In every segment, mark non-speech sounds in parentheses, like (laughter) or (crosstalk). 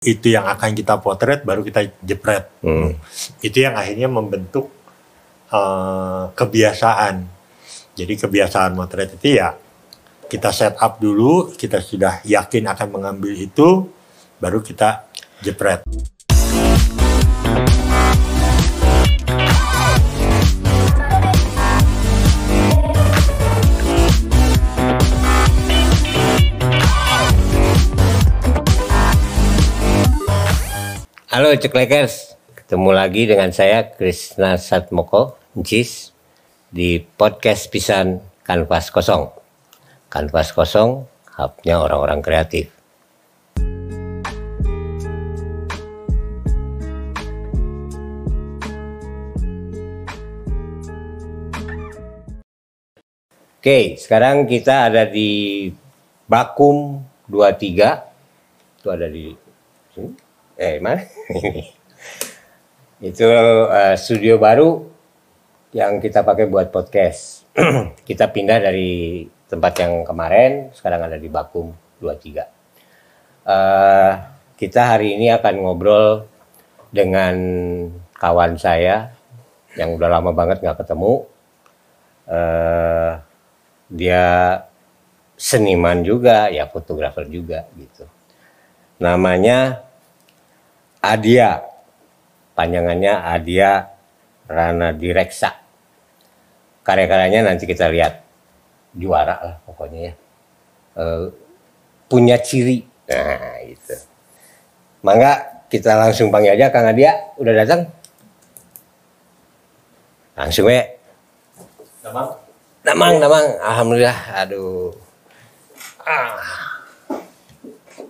itu yang akan kita potret baru kita jepret. Hmm. Itu yang akhirnya membentuk eh, kebiasaan. Jadi kebiasaan motret itu ya kita set up dulu, kita sudah yakin akan mengambil itu, baru kita jepret. Halo Ceklekers, ketemu lagi dengan saya Krisna Satmoko, Cis, di podcast Pisan Kanvas Kosong. Kanvas Kosong, hubnya orang-orang kreatif. Oke, sekarang kita ada di Bakum 23. Itu ada di. Eh, mana? (laughs) itu eh, studio baru yang kita pakai buat podcast. (clears throat) kita pindah dari tempat yang kemarin, sekarang ada di Bakum 23. Eh, kita hari ini akan ngobrol dengan kawan saya yang udah lama banget nggak ketemu. Eh, dia seniman juga, ya fotografer juga gitu. Namanya Adia. Panjangannya Adia Rana Direksa. Karya-karyanya nanti kita lihat juara lah pokoknya ya. Eh, punya ciri. Nah, itu. Mangga kita langsung panggil aja Kang Adia, udah datang? Langsung ya. Damang, damang. Alhamdulillah. Aduh. Ah.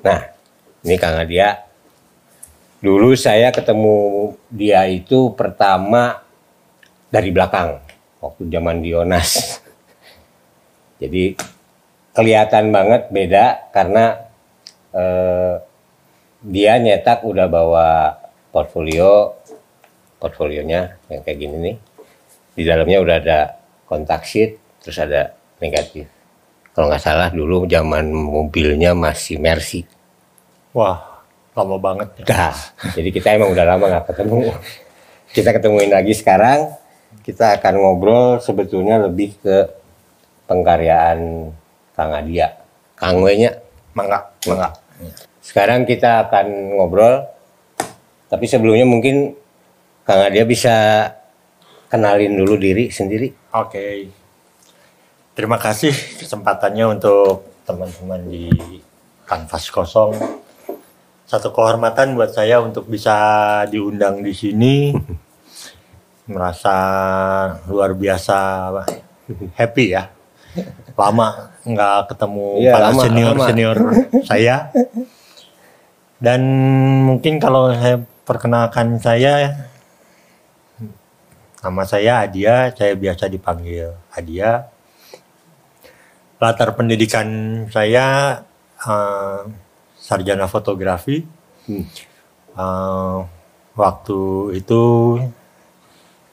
Nah, ini Kang Adia. Dulu saya ketemu dia itu pertama dari belakang. Waktu zaman Dionas. (laughs) Jadi kelihatan banget beda karena eh, dia nyetak udah bawa portfolio portfolionya yang kayak gini nih di dalamnya udah ada kontak sheet terus ada negatif kalau nggak salah dulu zaman mobilnya masih Mercy Wah, lama banget. ya. Dah, jadi kita emang udah lama nggak ketemu kita ketemuin lagi sekarang kita akan ngobrol sebetulnya lebih ke pengkaryaan Kang Adia Kang W-nya Mangga, mangga. sekarang kita akan ngobrol tapi sebelumnya mungkin Kang Adia bisa kenalin dulu diri sendiri Oke. Terima kasih kesempatannya untuk teman-teman di kanvas kosong. Satu kehormatan buat saya untuk bisa diundang di sini. (laughs) Merasa luar biasa happy ya. Lama nggak ketemu Iya, para lama, senior lama. senior saya. Dan mungkin kalau saya perkenalkan saya Nama saya Adia, saya biasa dipanggil Adia. Latar pendidikan saya eh, sarjana fotografi. Hmm. Eh, waktu itu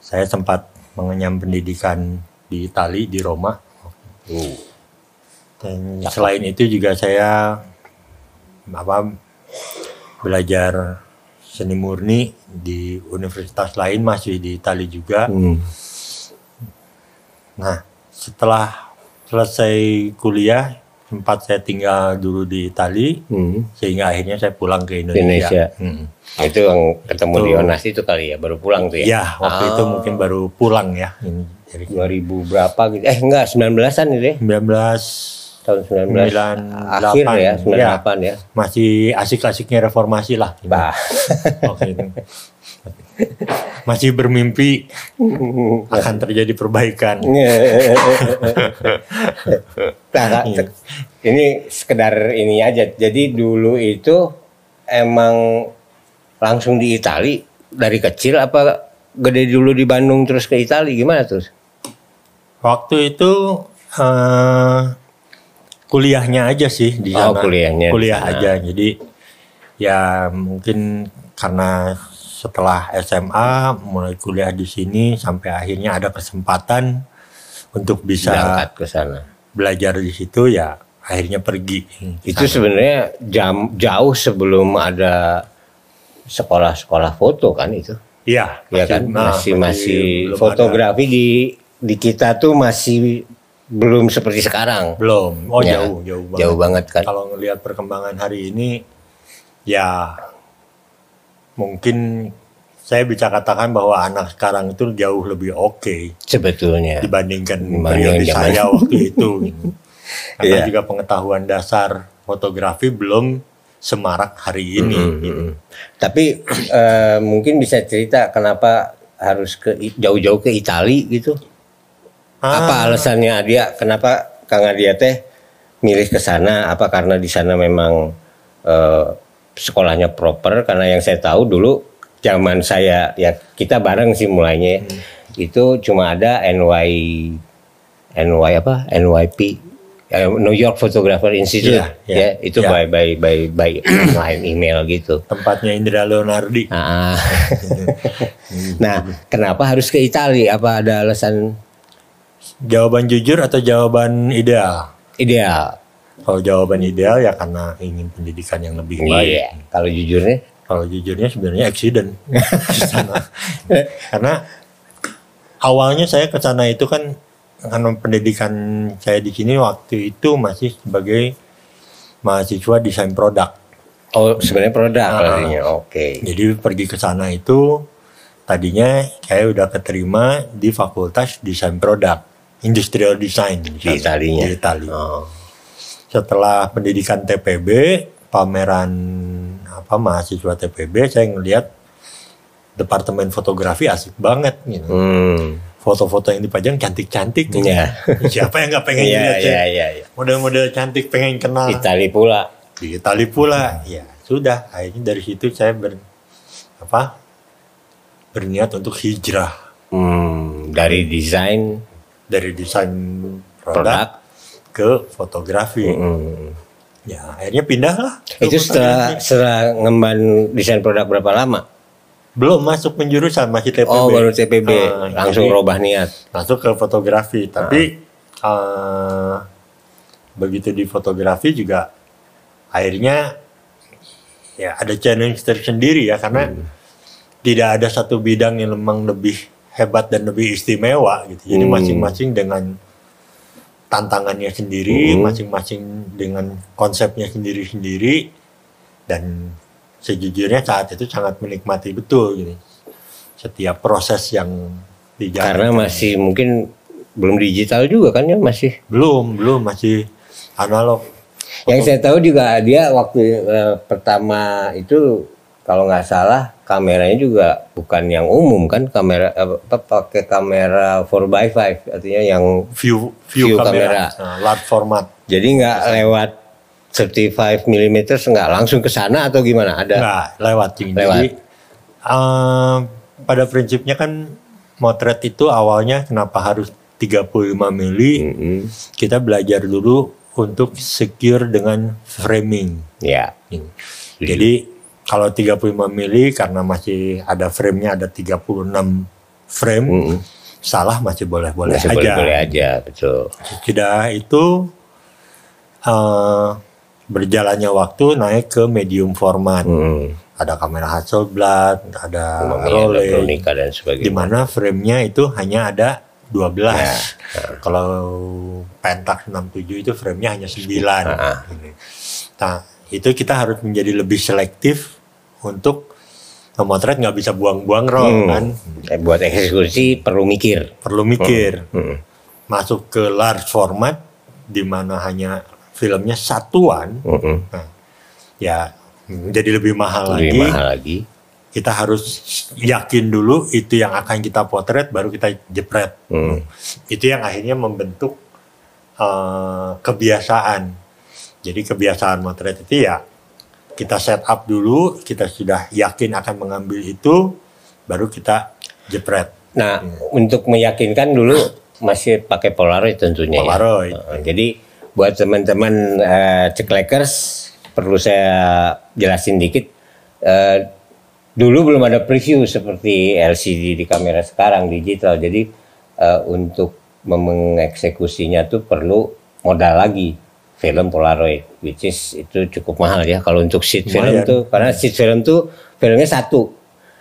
saya sempat mengenyam pendidikan di Itali di Roma. Dan selain itu juga saya apa belajar seni murni di universitas lain masih di Itali juga. Hmm. Nah, setelah selesai kuliah, sempat saya tinggal dulu di Itali, Hmm. sehingga akhirnya saya pulang ke Indonesia. Indonesia. Hmm. itu yang ketemu Itu. di Onas itu kali ya baru pulang tuh ya Ya, waktu itu Ah. mungkin baru pulang ya. Ini dari 2000 berapa gitu eh enggak 19-an itu ya 19 tahun 19 98. akhir ya Ya. 98 ya, masih asik-asiknya reformasi lah. Bah. Itu. Masih bermimpi akan terjadi perbaikan. Nah, Kak, ini sekedar ini aja. Jadi dulu itu emang langsung di Itali dari kecil apa gede dulu di Bandung terus ke Itali gimana terus? Waktu itu eh, kuliahnya aja sih di Oh, sana. kuliahnya di Kuliah sana. aja. Jadi ya mungkin karena setelah SMA mulai kuliah di sini sampai akhirnya ada kesempatan untuk bisa Berangkat ke sana. belajar di situ ya akhirnya pergi. Itu sebenarnya jam jauh sebelum ada sekolah-sekolah foto kan itu. Iya, Ya kan masih masih belum fotografi di di kita tuh masih belum seperti sekarang. belum. Oh Ya, jauh, jauh banget. Jauh banget kan. Kalau ngelihat perkembangan hari ini, ya mungkin saya bisa katakan bahwa anak sekarang itu jauh lebih oke Sebetulnya. dibandingkan periode zaman. saya waktu itu. (laughs) Karena Iya. juga pengetahuan dasar fotografi belum semarak hari ini. gitu. Tapi eh, mungkin bisa cerita kenapa harus ke jauh-jauh ke Itali gitu? Ah. Apa alasannya dia? Kenapa Kang Adia teh milih ke sana? Apa karena di sana memang eh, sekolahnya proper? Karena yang saya tahu dulu zaman saya ya kita bareng sih mulainya ya. Hmm. itu cuma ada NY NY apa NYP eh, New York Photographer Institute Iya, iya, ya itu iya. by by by by (coughs) online email gitu. Tempatnya Indra Leonardi. Ah. (laughs) nah, kenapa harus ke Italia? Apa ada alasan Jawaban jujur atau jawaban ideal? ideal? Kalau jawaban ideal ya karena ingin pendidikan yang lebih baik. Iya. Kalau jujurnya, Kalau jujurnya sebenarnya accident (laughs) di sana. Karena awalnya saya ke sana itu kan karena pendidikan saya di sini waktu itu masih sebagai mahasiswa desain produk. oh sebenarnya produk Ah. artinya. Oke. Jadi pergi ke sana itu tadinya saya udah keterima di Fakultas Desain Produk, Industrial Design Di Italinya. Di Itali. Oh. Setelah pendidikan TPB, pameran apa mahasiswa TPB, saya ngelihat departemen fotografi asik banget gitu. Hmm. Foto-foto yang dipajang cantik-cantik. gitu. Iya. (laughs) Siapa yang nggak pengen Iya, lihat ya? iya, iya, iya. Model-model cantik pengen kenal Itali pula. di Itali pula. Ya sudah, akhirnya dari situ saya ber apa berniat untuk hijrah Hmm, dari desain dari desain produk, produk. ke fotografi. Hmm. Ya akhirnya pindah lah. Itu setelah fotografi. setelah ngemban desain produk berapa lama? belum masuk penjurusan masih TPB. Oh, baru TPB. Ah, Langsung jadi robah niat. masuk ke fotografi. Tapi eh, begitu di fotografi juga akhirnya ya ada challenge tersendiri ya karena Hmm. tidak ada satu bidang yang memang lebih hebat dan lebih istimewa gitu. Jadi Hmm. masing-masing dengan tantangannya sendiri, Hmm. masing-masing dengan konsepnya sendiri-sendiri dan sejujurnya saat itu sangat menikmati betul gitu. Setiap proses yang dijalani. Karena masih mungkin belum digital juga kan ya masih. belum, belum masih analog. Yang saya tahu juga dia waktu eh, pertama itu kalau nggak salah kameranya juga bukan yang umum kan kamera apa pakai kamera 4x5 artinya yang View view, View kamera, kamera. Nah, large format. jadi nggak lewat 35 mm nggak langsung ke sana atau gimana ada Enggak, lewat Cing. Lewat. Jadi eh, pada prinsipnya kan motret itu awalnya kenapa harus 35 mili? Mm-mm. Kita belajar dulu untuk secure dengan framing. ya Jadi kalau 35 mili karena masih ada frame-nya ada 36 frame, Mm-mm. salah masih boleh-boleh masih aja. boleh-boleh aja betul Sudah itu eh, berjalannya waktu naik ke medium format. Mm. Ada kamera Hasselblad, ada Rolex, dan di sebagainya mana frame-nya itu hanya ada 12. Ya. Kalau Pentax 67 itu frame-nya hanya 9. Ah. Nah, itu kita harus menjadi lebih selektif untuk memotret nggak bisa buang-buang roll Hmm. kan. Eh, buat eksekusi perlu mikir Perlu mikir. Mm. Masuk ke large format di mana hanya filmnya satuan, Mm-mm. ya jadi lebih mahal lebih lagi. mahal lagi Kita harus yakin dulu itu yang akan kita potret baru kita jepret. Mm. Itu yang akhirnya membentuk eh, kebiasaan. Jadi kebiasaan motret itu ya kita set up dulu, kita sudah yakin akan mengambil itu, baru kita jepret. Nah, untuk meyakinkan dulu masih pakai Polaroid tentunya Polaroid. ya. Uh, Jadi buat teman-teman eh, ceklekers perlu saya jelasin dikit. Eh, dulu belum ada preview seperti LCD di kamera sekarang digital. Jadi eh, untuk mengeksekusinya tuh perlu modal lagi. Film Polaroid, which is itu cukup mahal ya kalau untuk sheet film Lumayan. tuh, karena sheet film tuh filmnya satu.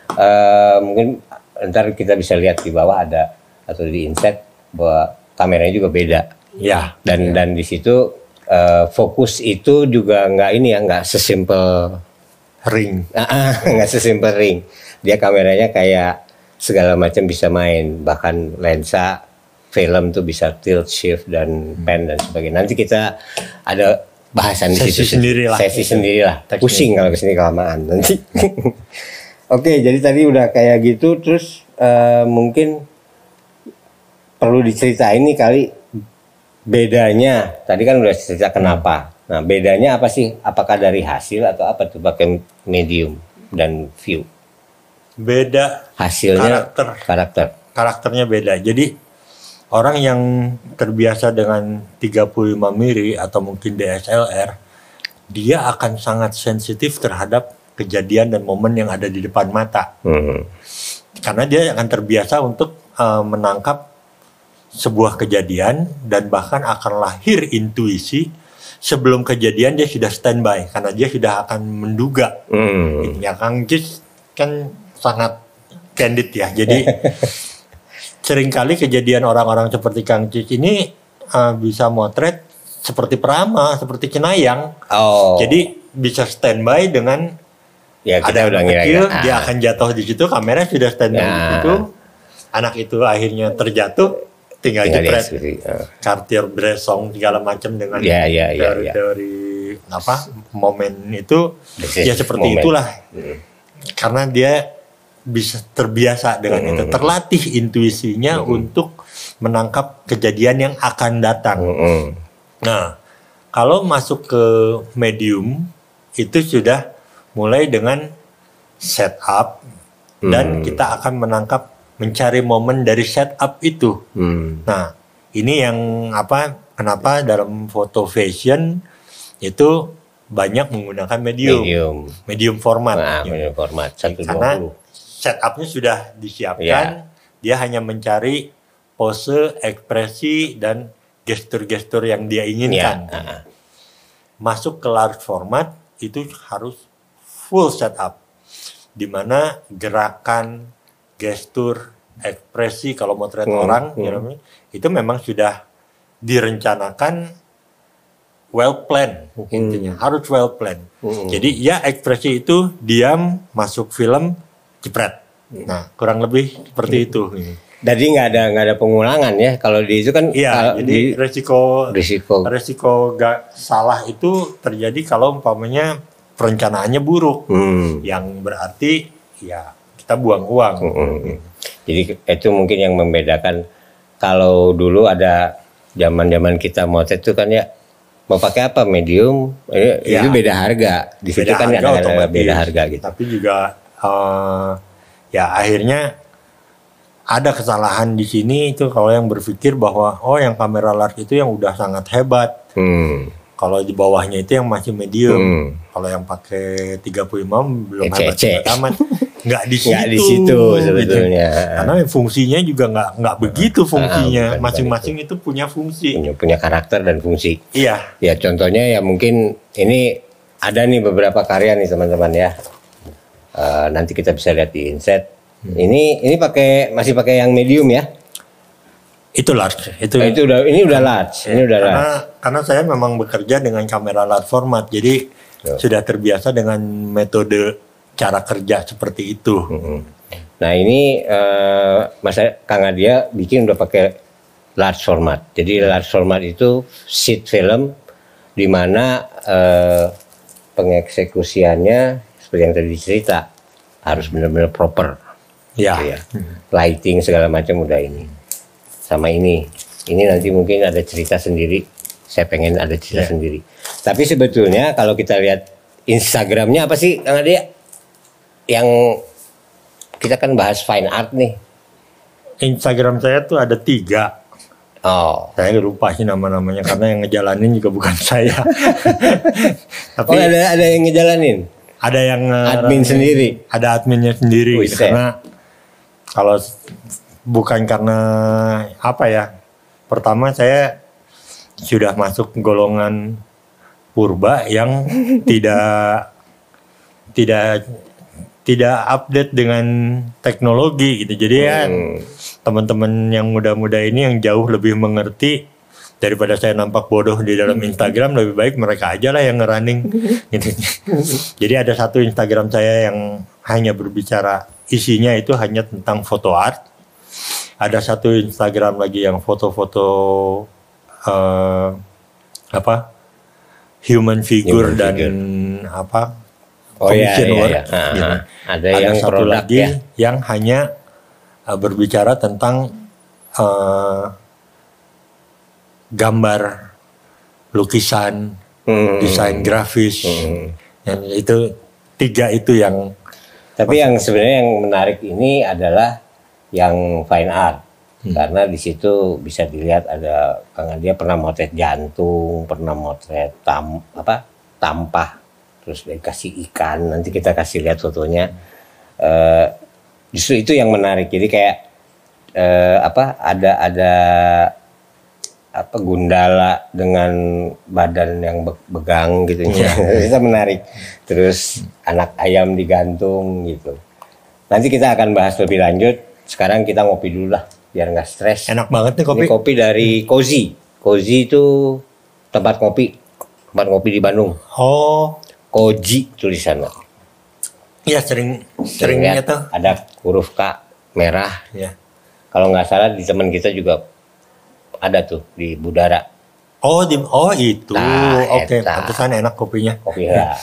Eh, mungkin ntar kita bisa lihat di bawah ada atau di insert bahwa kameranya juga beda Ya. dan dan di situ eh, fokus itu juga nggak ini ya nggak sesimpel Ring. Ah, ah, (laughs) nggak sesimpel ring. Dia kameranya kayak segala macam bisa main, bahkan lensa film tuh bisa tilt shift dan pan dan sebagainya. Nanti kita ada bahasan di Sesi situ. sendiri lah. Sesi sendiri lah. Pusing kalau ke sini kelamaan nanti. (laughs) Oke, jadi tadi udah kayak gitu, terus eh, mungkin perlu diceritain nih kali bedanya. Tadi kan udah cerita kenapa. Nah, bedanya apa sih? Apakah dari hasil atau apa tuh pakai medium dan view? Beda Hasilnya Karakter. karakter. karakternya beda. Jadi orang yang terbiasa dengan 35 mili atau mungkin DSLR, dia akan sangat sensitif terhadap kejadian dan momen yang ada di depan mata. Hmm. Karena dia akan terbiasa untuk eh, menangkap sebuah kejadian dan bahkan akan lahir intuisi sebelum kejadian dia sudah standby karena dia sudah akan menduga Hmm. Ya Kang Jis kan sangat candid ya. Jadi (laughs) sering kali kejadian orang-orang seperti Kang Jis ini uh, bisa motret seperti perama, seperti cenayang. Oh. Jadi bisa standby dengan ya kita ada udah kecil, dia akan jatuh di situ, kamera sudah standby di Ya. situ. Anak itu akhirnya terjatuh, tinggal, tinggal jepret dieksekusi. Ah. Cartier Bresson segala macam dengan Ya, ya, ya, ya. teori-teori apa momen itu This ya seperti moment. itulah Hmm. karena dia bisa terbiasa dengan Hmm. itu terlatih intuisinya untuk menangkap kejadian yang akan datang. Hmm. Nah, kalau masuk ke medium itu sudah mulai dengan setup dan Hmm. kita akan menangkap mencari momen dari setup itu. Hmm. Nah, ini yang apa? Kenapa dalam foto fashion itu banyak menggunakan medium, medium, Medium. format. Nah, medium format Karena 120. Setupnya sudah disiapkan, Ya. dia hanya mencari pose, ekspresi dan gestur-gestur yang dia inginkan. ah, ah. Masuk ke large format itu harus full setup, di mana gerakan, gestur, ekspresi kalau motret Hmm, orang, hmm. ya namanya, itu memang sudah direncanakan well planned intinya harus well planned. Hmm. Jadi ya ekspresi itu diam masuk film jepret. Nah kurang lebih seperti itu. Jadi nggak ada nggak ada pengulangan ya kalau di itu kan Iya kalau jadi di resiko risiko resiko gak salah itu terjadi kalau umpamanya perencanaannya buruk, Hmm. yang berarti ya kita buang uang. Mm-mm. Jadi itu mungkin yang membedakan kalau dulu ada zaman-zaman kita motret itu kan ya mau pakai apa medium eh, Ya. itu beda harga di situ kan harga ada, beda harga gitu. Tapi juga eh, ya akhirnya ada kesalahan di sini itu kalau yang berpikir bahwa oh yang kamera large itu yang udah sangat hebat. Hmm. Kalau di bawahnya itu yang masih medium. Hmm. Kalau yang pakai 35 belum Ece-ece. hebat amat. Nggak di situ. (laughs) Nggak di situ sebetulnya. Gitu. Karena fungsinya juga nggak nggak begitu fungsinya. bukan- bukan Masing-masing itu punya fungsi. Punya, punya karakter dan fungsi. Iya. Ya contohnya ya mungkin ini ada nih beberapa karya nih teman-teman ya. Eh, nanti kita bisa lihat di inset. Ini ini pakai masih pakai yang medium ya. Itu large. Itu, Nah, itu udah ini udah large. Ini udah large. karena karena saya memang bekerja dengan kamera large format. Jadi Ya. sudah terbiasa dengan metode cara kerja seperti itu. Mm-mm. Nah ini eh, Mas Kang Adia bikin udah pakai large format. Jadi large format itu sheet film di mana eh, pengeksekusiannya seperti yang tadi cerita harus benar-benar proper. Ya. gitu ya. Lighting segala macam udah ini. Sama ini. Ini nanti mungkin ada cerita sendiri. Saya pengen ada cerita Ya. sendiri. Tapi sebetulnya kalau kita lihat Instagramnya apa sih Kang Adia? Yang kita kan bahas fine art nih. Instagram saya tuh ada tiga. Oh. Saya lupa sih nama-namanya karena yang ngejalanin juga bukan (laughs) saya. Tapi Oh ada ada yang ngejalanin. ada yang eh, Admin sendiri? Ada adminnya sendiri karena kalau bukan karena apa ya? Pertama saya sudah masuk golongan purba yang (laughs) tidak tidak tidak update dengan teknologi gitu. Jadi ya Hmm. Teman-teman yang muda-muda ini yang jauh lebih mengerti daripada saya nampak bodoh di dalam Instagram lebih baik mereka aja lah yang ngerunning (laughs) gitu. Jadi ada satu Instagram saya yang hanya berbicara isinya itu hanya tentang foto art. Ada satu Instagram lagi yang foto-foto eh, apa human figure Human dan figure. apa Oh, iya, commission iya, work. iya. Gitu. ah. Ada yang satu produk lagi ya. yang hanya uh, berbicara tentang uh, gambar, lukisan, Hmm. desain grafis, Hmm. dan itu tiga itu yang Tapi yang sebenarnya yang menarik ini adalah yang fine art. Hmm. Karena di situ bisa dilihat ada Kang dia pernah motret jantung, pernah motret tam apa? tampah, terus dikasih ikan, nanti kita kasih lihat fotonya. Eh, justru itu yang menarik. Jadi kayak eh, apa? Ada ada apa gundala dengan badan yang be- begang gitu ya. (laughs) itu menarik. Terus anak ayam digantung gitu. Nanti kita akan bahas lebih lanjut. Sekarang kita ngopi dulu lah biar nggak stres. enak banget nih kopi. Ini kopi dari Cozy. Cozy itu tempat kopi, tempat kopi di Bandung. Oh, Koji tulisannya. Iya sering sering seringnya tuh ada huruf K merah. Ya. Kalau nggak salah di teman kita juga ada tuh di Budara. Oh di oh itu. Nah, Oke, okay. pantesan enak kopinya. Kopi (laughs) ya.